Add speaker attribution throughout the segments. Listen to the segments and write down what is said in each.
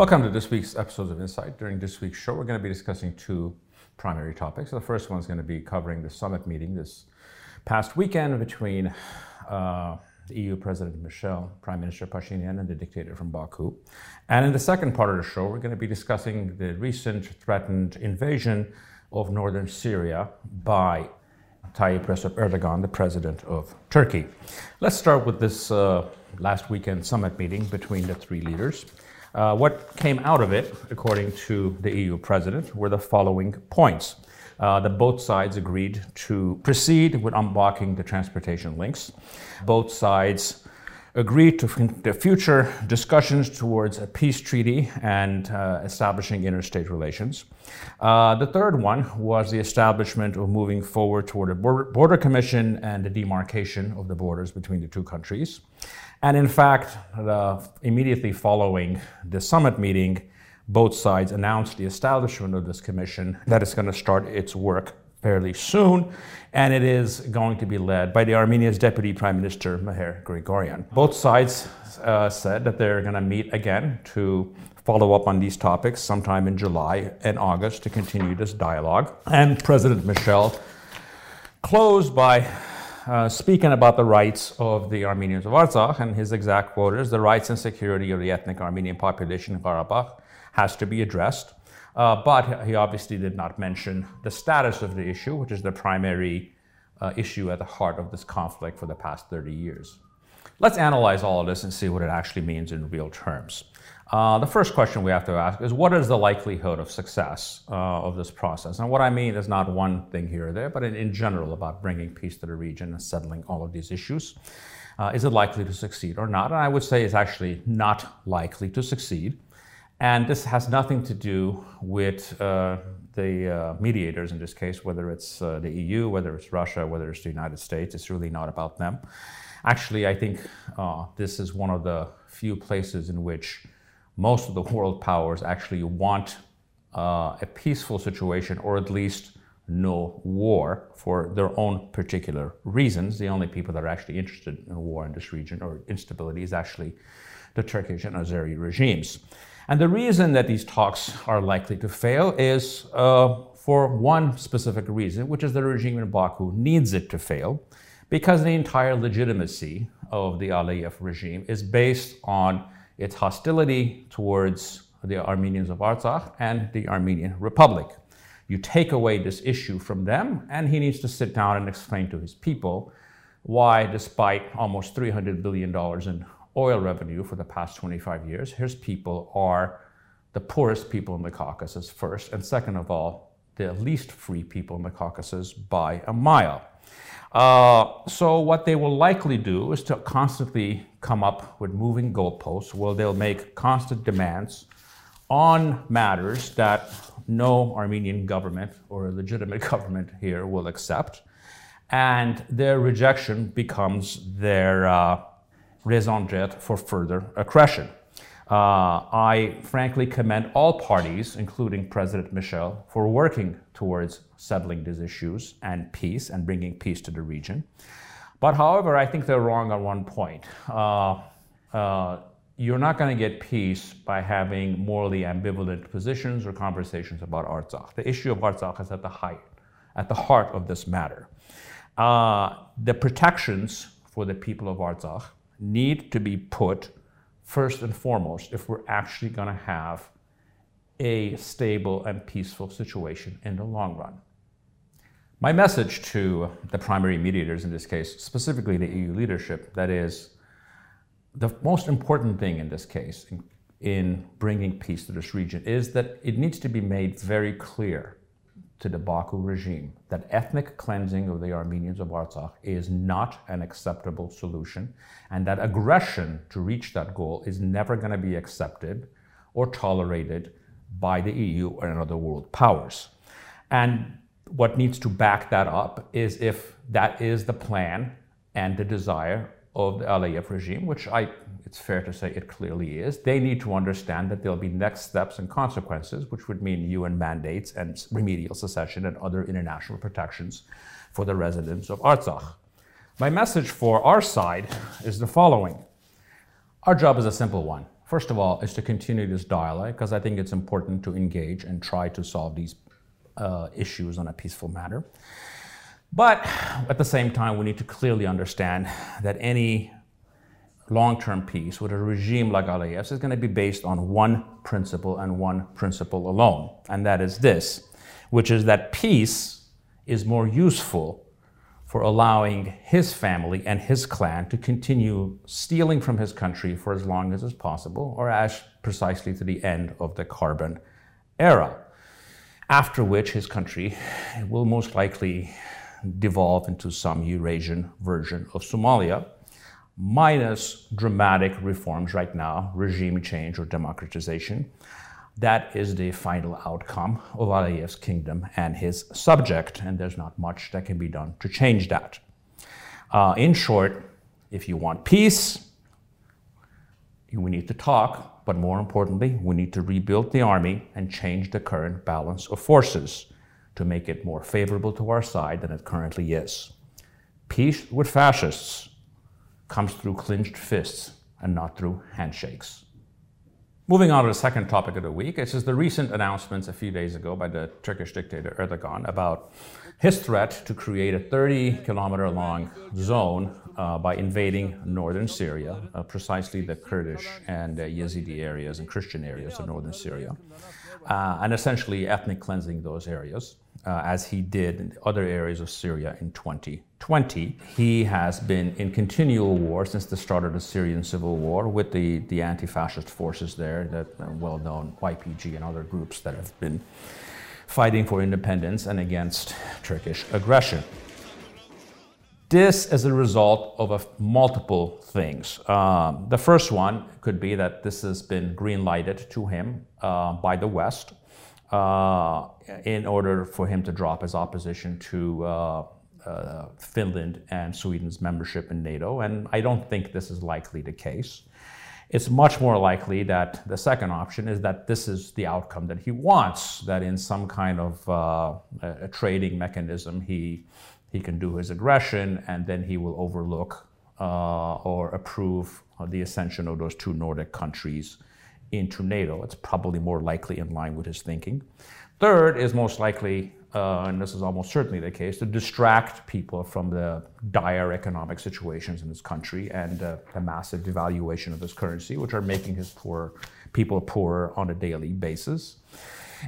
Speaker 1: Welcome to this week's episodes of Insight. During this week's show, we're going to be discussing two primary topics. The first one is going to be covering the summit meeting this past weekend between uh, the EU President Michel, Prime Minister Pashinyan, and the dictator from Baku. And in the second part of the show, we're going to be discussing the recent threatened invasion of northern Syria by Tayyip Recep Erdogan, the president of Turkey. Let's start with this uh, last weekend summit meeting between the three leaders. Uh, what came out of it, according to the EU president, were the following points. Uh, that both sides agreed to proceed with unblocking the transportation links. Both sides agreed to the future discussions towards a peace treaty and uh, establishing interstate relations. Uh, the third one was the establishment of moving forward toward a border, border commission and the demarcation of the borders between the two countries. And in fact, the, immediately following the summit meeting, both sides announced the establishment of this commission that is going to start its work fairly soon, and it is going to be led by the Armenia's Deputy Prime Minister Meher Grigoryan. Both sides uh, said that they're going to meet again to follow up on these topics sometime in July and August to continue this dialogue. And President Michel closed by uh, speaking about the rights of the Armenians of Artsakh, and his exact quote is the rights and security of the ethnic Armenian population in Karabakh has to be addressed. Uh, but he obviously did not mention the status of the issue, which is the primary uh, issue at the heart of this conflict for the past 30 years. Let's analyze all of this and see what it actually means in real terms. Uh, the first question we have to ask is what is the likelihood of success uh, of this process? And what I mean is not one thing here or there, but in, in general about bringing peace to the region and settling all of these issues. Uh, is it likely to succeed or not? And I would say it's actually not likely to succeed. And this has nothing to do with uh, the uh, mediators in this case, whether it's uh, the EU, whether it's Russia, whether it's the United States. It's really not about them. Actually, I think this is one of the few places in which most of the world powers actually want uh, a peaceful situation or at least no war for their own particular reasons. The only people that are actually interested in war in this region or instability is actually the Turkish and Azeri regimes. And the reason that these talks are likely to fail is uh, for one specific reason, which is the regime in Baku needs it to fail because the entire legitimacy of the Aliyev regime is based on its hostility towards the Armenians of Artsakh and the Armenian Republic. You take away this issue from them, and he needs to sit down and explain to his people why, despite almost $300 billion in oil revenue for the past 25 years, his people are the poorest people in the Caucasus, first, and second of all, the least free people in the Caucasus by a mile. Uh, so what they will likely do is to constantly come up with moving goalposts where they'll make constant demands on matters that no Armenian government or a legitimate government here will accept. And their rejection becomes their uh, raison d'etre for further aggression. Uh, I frankly commend all parties, including President Michel, for working towards settling these issues and peace and bringing peace to the region. But however, I think they're wrong on one point. Uh, uh, you're not going to get peace by having morally ambivalent positions or conversations about Artsakh. The issue of Artsakh is at the height, at the heart of this matter. Uh, the protections for the people of Artsakh need to be put first and foremost if we're actually going to have a stable and peaceful situation in the long run. My message to the primary mediators in this case, specifically the EU leadership, that is, the most important thing in this case, in, in bringing peace to this region, is that it needs to be made very clear to the Baku regime that ethnic cleansing of the Armenians of Artsakh is not an acceptable solution, and that aggression to reach that goal is never going to be accepted or tolerated by the EU or other world powers. And what needs to back that up is if that is the plan and the desire of the Aliyev regime, which I it's fair to say it clearly is. They need to understand that there'll be next steps and consequences, which would mean UN mandates and remedial secession and other international protections for the residents of Artsakh. My message for our side is the following. Our job is a simple one. First of all, is to continue this dialogue because I think it's important to engage and try to solve these uh, issues on a peaceful manner. But at the same time, we need to clearly understand that any long term peace with a regime like Aliyev's is going to be based on one principle and one principle alone, and that is this, which is that peace is more useful for allowing his family and his clan to continue stealing from his country for as long as is possible, or as precisely to the end of the carbon era, after which his country will most likely devolve into some Eurasian version of Somalia, minus dramatic reforms right now, regime change or democratization. That is the final outcome of Aliyev's kingdom and his subject, and there's not much that can be done to change that. Uh, in short, if you want peace, we need to talk, but more importantly, we need to rebuild the army and change the current balance of forces to make it more favorable to our side than it currently is. Peace with fascists comes through clenched fists and not through handshakes. Moving on to the second topic of the week, it's just the recent announcements a few days ago by the Turkish dictator Erdogan about his threat to create a 30 kilometer long zone uh, by invading northern Syria, uh, precisely the Kurdish and uh, Yazidi areas and Christian areas of northern Syria, uh, and essentially ethnic cleansing those areas uh, as he did in other areas of Syria in 2020. He has been in continual war since the start of the Syrian civil war with the, the anti fascist forces there, that uh, well known YPG and other groups that have been fighting for independence and against Turkish aggression. This is a result of a, multiple things. Um, the first one could be that this has been green lighted to him uh, by the West uh, in order for him to drop his opposition to uh, uh, Finland and Sweden's membership in NATO. And I don't think this is likely the case. It's much more likely that the second option is that this is the outcome that he wants, that in some kind of uh, trading mechanism, he, he can do his aggression and then he will overlook uh, or approve the ascension of those two Nordic countries into NATO. It's probably more likely in line with his thinking. Third is most likely, uh, and this is almost certainly the case, to distract people from the dire economic situations in this country and uh, the massive devaluation of his currency, which are making his poor people poorer on a daily basis.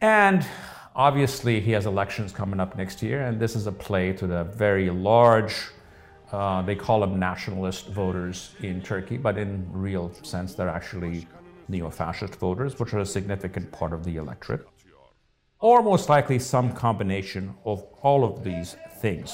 Speaker 1: And obviously, he has elections coming up next year, and this is a play to the very large. Uh, they call them nationalist voters in Turkey, but in real sense, they're actually neo-fascist voters, which are a significant part of the electorate, or most likely some combination of all of these things.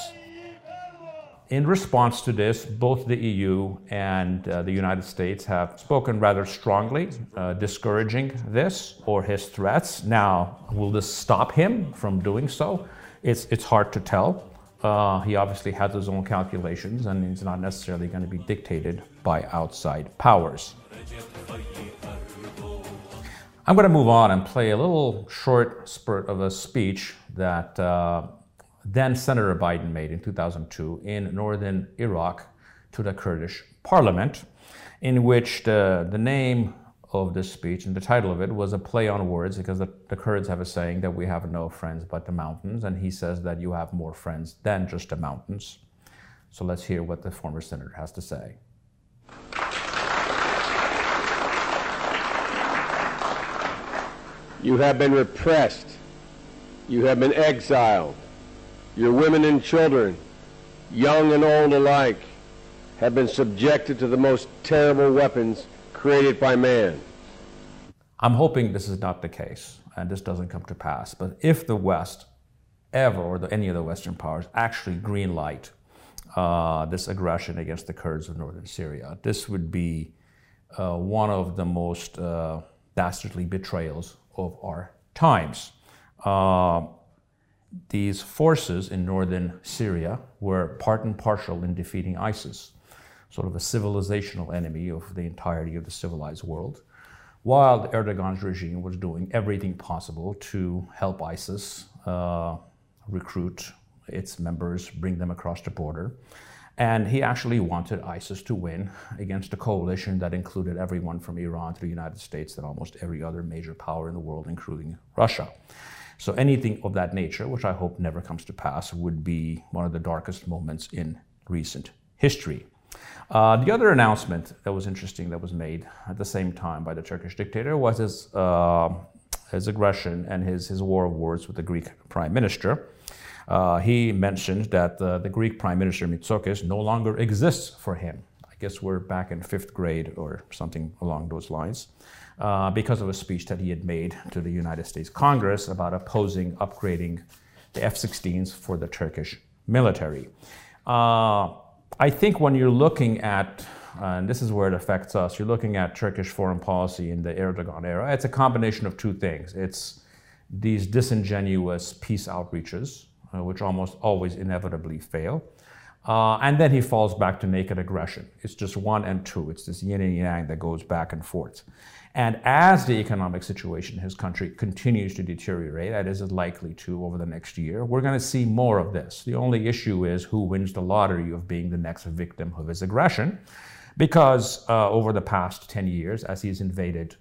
Speaker 1: In response to this, both the EU and uh, the United States have spoken rather strongly, uh, discouraging this or his threats. Now, will this stop him from doing so? It's, it's hard to tell. Uh, he obviously has his own calculations and he's not necessarily going to be dictated by outside powers. I'm going to move on and play a little short spurt of a speech that uh, then Senator Biden made in 2002 in northern Iraq to the Kurdish parliament, in which the, the name of this speech and the title of it was a play on words because the, the Kurds have a saying that we have no friends but the mountains, and he says that you have more friends than just the mountains. So let's hear what the former senator has to say.
Speaker 2: You have been repressed. You have been exiled. Your women and children, young and old alike, have been subjected to the most terrible weapons created by man.
Speaker 1: I'm hoping this is not the case and this doesn't come to pass. But if the West ever, or the, any of the Western powers, actually greenlight uh, this aggression against the Kurds of northern Syria, this would be uh, one of the most uh, dastardly betrayals of our times. These forces in northern Syria were part and partial in defeating ISIS, sort of a civilizational enemy of the entirety of the civilized world, while Erdogan's regime was doing everything possible to help ISIS uh, recruit its members, bring them across the border, And he actually wanted ISIS to win against a coalition that included everyone from Iran to the United States and almost every other major power in the world, including Russia. So anything of that nature, which I hope never comes to pass, would be one of the darkest moments in recent history. Uh, the other announcement that was interesting that was made at the same time by the Turkish dictator was his, uh, his aggression and his, his war of words with the Greek prime minister. Uh, he mentioned that the Greek Prime Minister Mitsotakis no longer exists for him. Guess we're back in fifth grade or something along those lines, uh, because of a speech that he had made to the United States Congress about opposing upgrading the F 16s for the Turkish military. Uh, I think when you're looking at and this is where it affects us. You're looking at Turkish foreign policy in the Erdogan era. It's a combination of two things. It's these disingenuous peace outreaches, uh, which almost always inevitably fail. Uh, and then he falls back to naked aggression. It's just one and two. It's this yin and yang that goes back and forth. And as the economic situation in his country continues to deteriorate, that is likely to over the next year, we're going to see more of this. The only issue is who wins the lottery of being the next victim of his aggression. Because uh, over the past 10 years, as he's invaded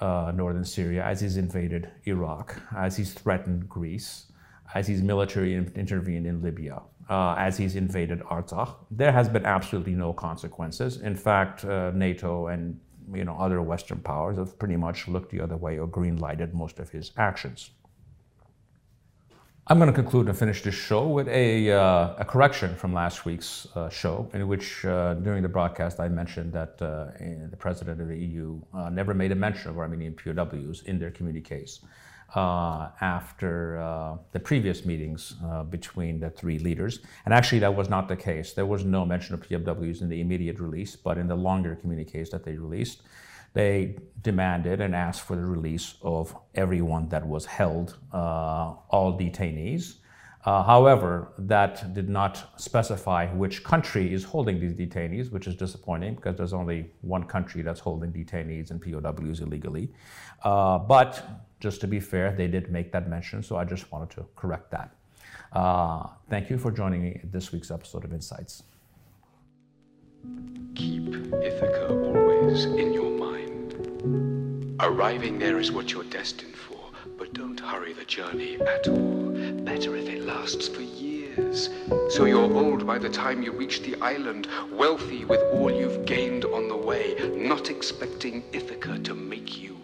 Speaker 1: uh, northern Syria, as he's invaded Iraq, as he's threatened Greece, as he's military intervened in Libya, uh, as he's invaded Artsakh, there has been absolutely no consequences. In fact, uh, NATO and you know other Western powers have pretty much looked the other way or green lighted most of his actions. I'm going to conclude and finish this show with a, uh, a correction from last week's uh, show, in which uh, during the broadcast I mentioned that uh, the president of the EU uh, never made a mention of Armenian POWs in their communiques uh, after the previous meetings between the three leaders. And actually, that was not the case. There was no mention of POWs in the immediate release, but in the longer communiques that they released, they demanded and asked for the release of everyone that was held, uh, all detainees. Uh, however, that did not specify which country is holding these detainees, which is disappointing because there's only one country that's holding detainees and POWs illegally. Uh, but just to be fair, they did make that mention, so I just wanted to correct that. Uh, thank you for joining me in this week's episode of Insights.
Speaker 3: Keep Ithaca always in your mind. Arriving there is what you're destined for, but don't hurry the journey at all. Better if it lasts for years. So you're old by the time you reach the island, wealthy with all you've gained on the way, not expecting Ithaca to make you